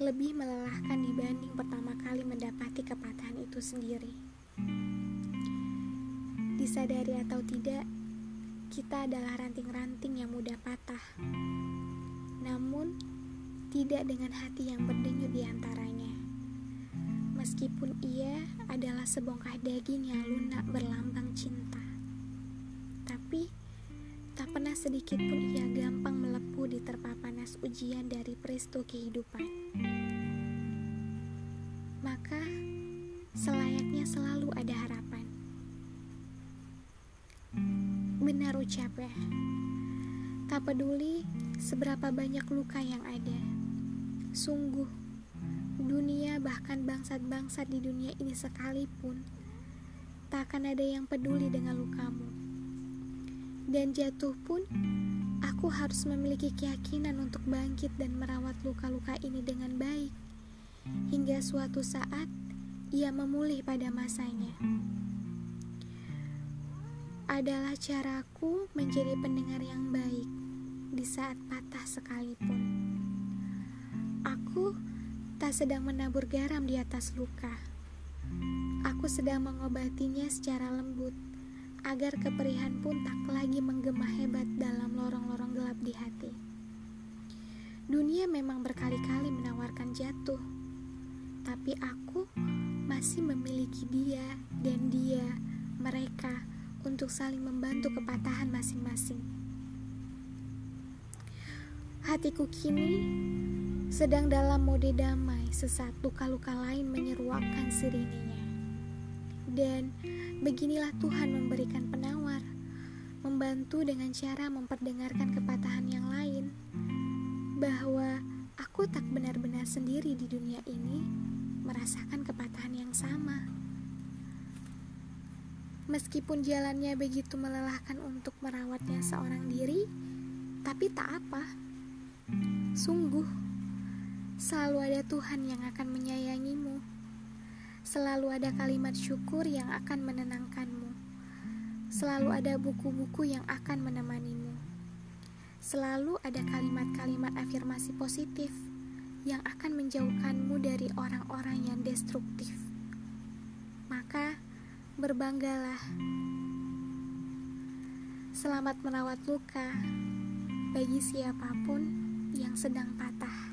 lebih melelahkan dibanding pertama kali mendapati kepatahan itu sendiri. Disadari atau tidak, kita adalah ranting-ranting yang mudah patah. Namun, tidak dengan hati yang berdenyut di antaranya. Meskipun ia adalah sebongkah daging yang lunak berlambang cinta. Tapi, pernah sedikit pun ia gampang melepuh di terpa panas ujian dari peristiwa kehidupan. Maka, selayaknya selalu ada harapan. Benar ucapnya, tak peduli seberapa banyak luka yang ada. Sungguh, dunia bahkan bangsat-bangsat di dunia ini sekalipun tak akan ada yang peduli dengan lukamu. Dan jatuh pun, aku harus memiliki keyakinan untuk bangkit dan merawat luka-luka ini dengan baik hingga suatu saat ia memulih pada masanya. Adalah caraku menjadi pendengar yang baik di saat patah sekalipun. Aku tak sedang menabur garam di atas luka. Aku sedang mengobatinya secara lembut, agar keperihan pun tak lagi menggema hebat dalam lorong-lorong gelap di hati. Dunia memang berkali-kali menawarkan jatuh, tapi aku masih memiliki dia dan dia, mereka, untuk saling membantu kepatahan masing-masing. Hatiku kini sedang dalam mode damai sesaat luka-luka lain menyeruakkan sirinenya. Dan beginilah Tuhan memberikan penawar, membantu dengan cara memperdengarkan kepatahan yang lain, bahwa aku tak benar-benar sendiri di dunia ini merasakan kepatahan yang sama. Meskipun jalannya begitu melelahkan untuk merawatnya seorang diri, tapi tak apa. Sungguh, selalu ada Tuhan yang akan. Selalu ada kalimat syukur yang akan menenangkanmu. Selalu ada buku-buku yang akan menemanimu. Selalu ada kalimat-kalimat afirmasi positif yang akan menjauhkanmu dari orang-orang yang destruktif. Maka, berbanggalah. Selamat merawat luka bagi siapa pun yang sedang patah.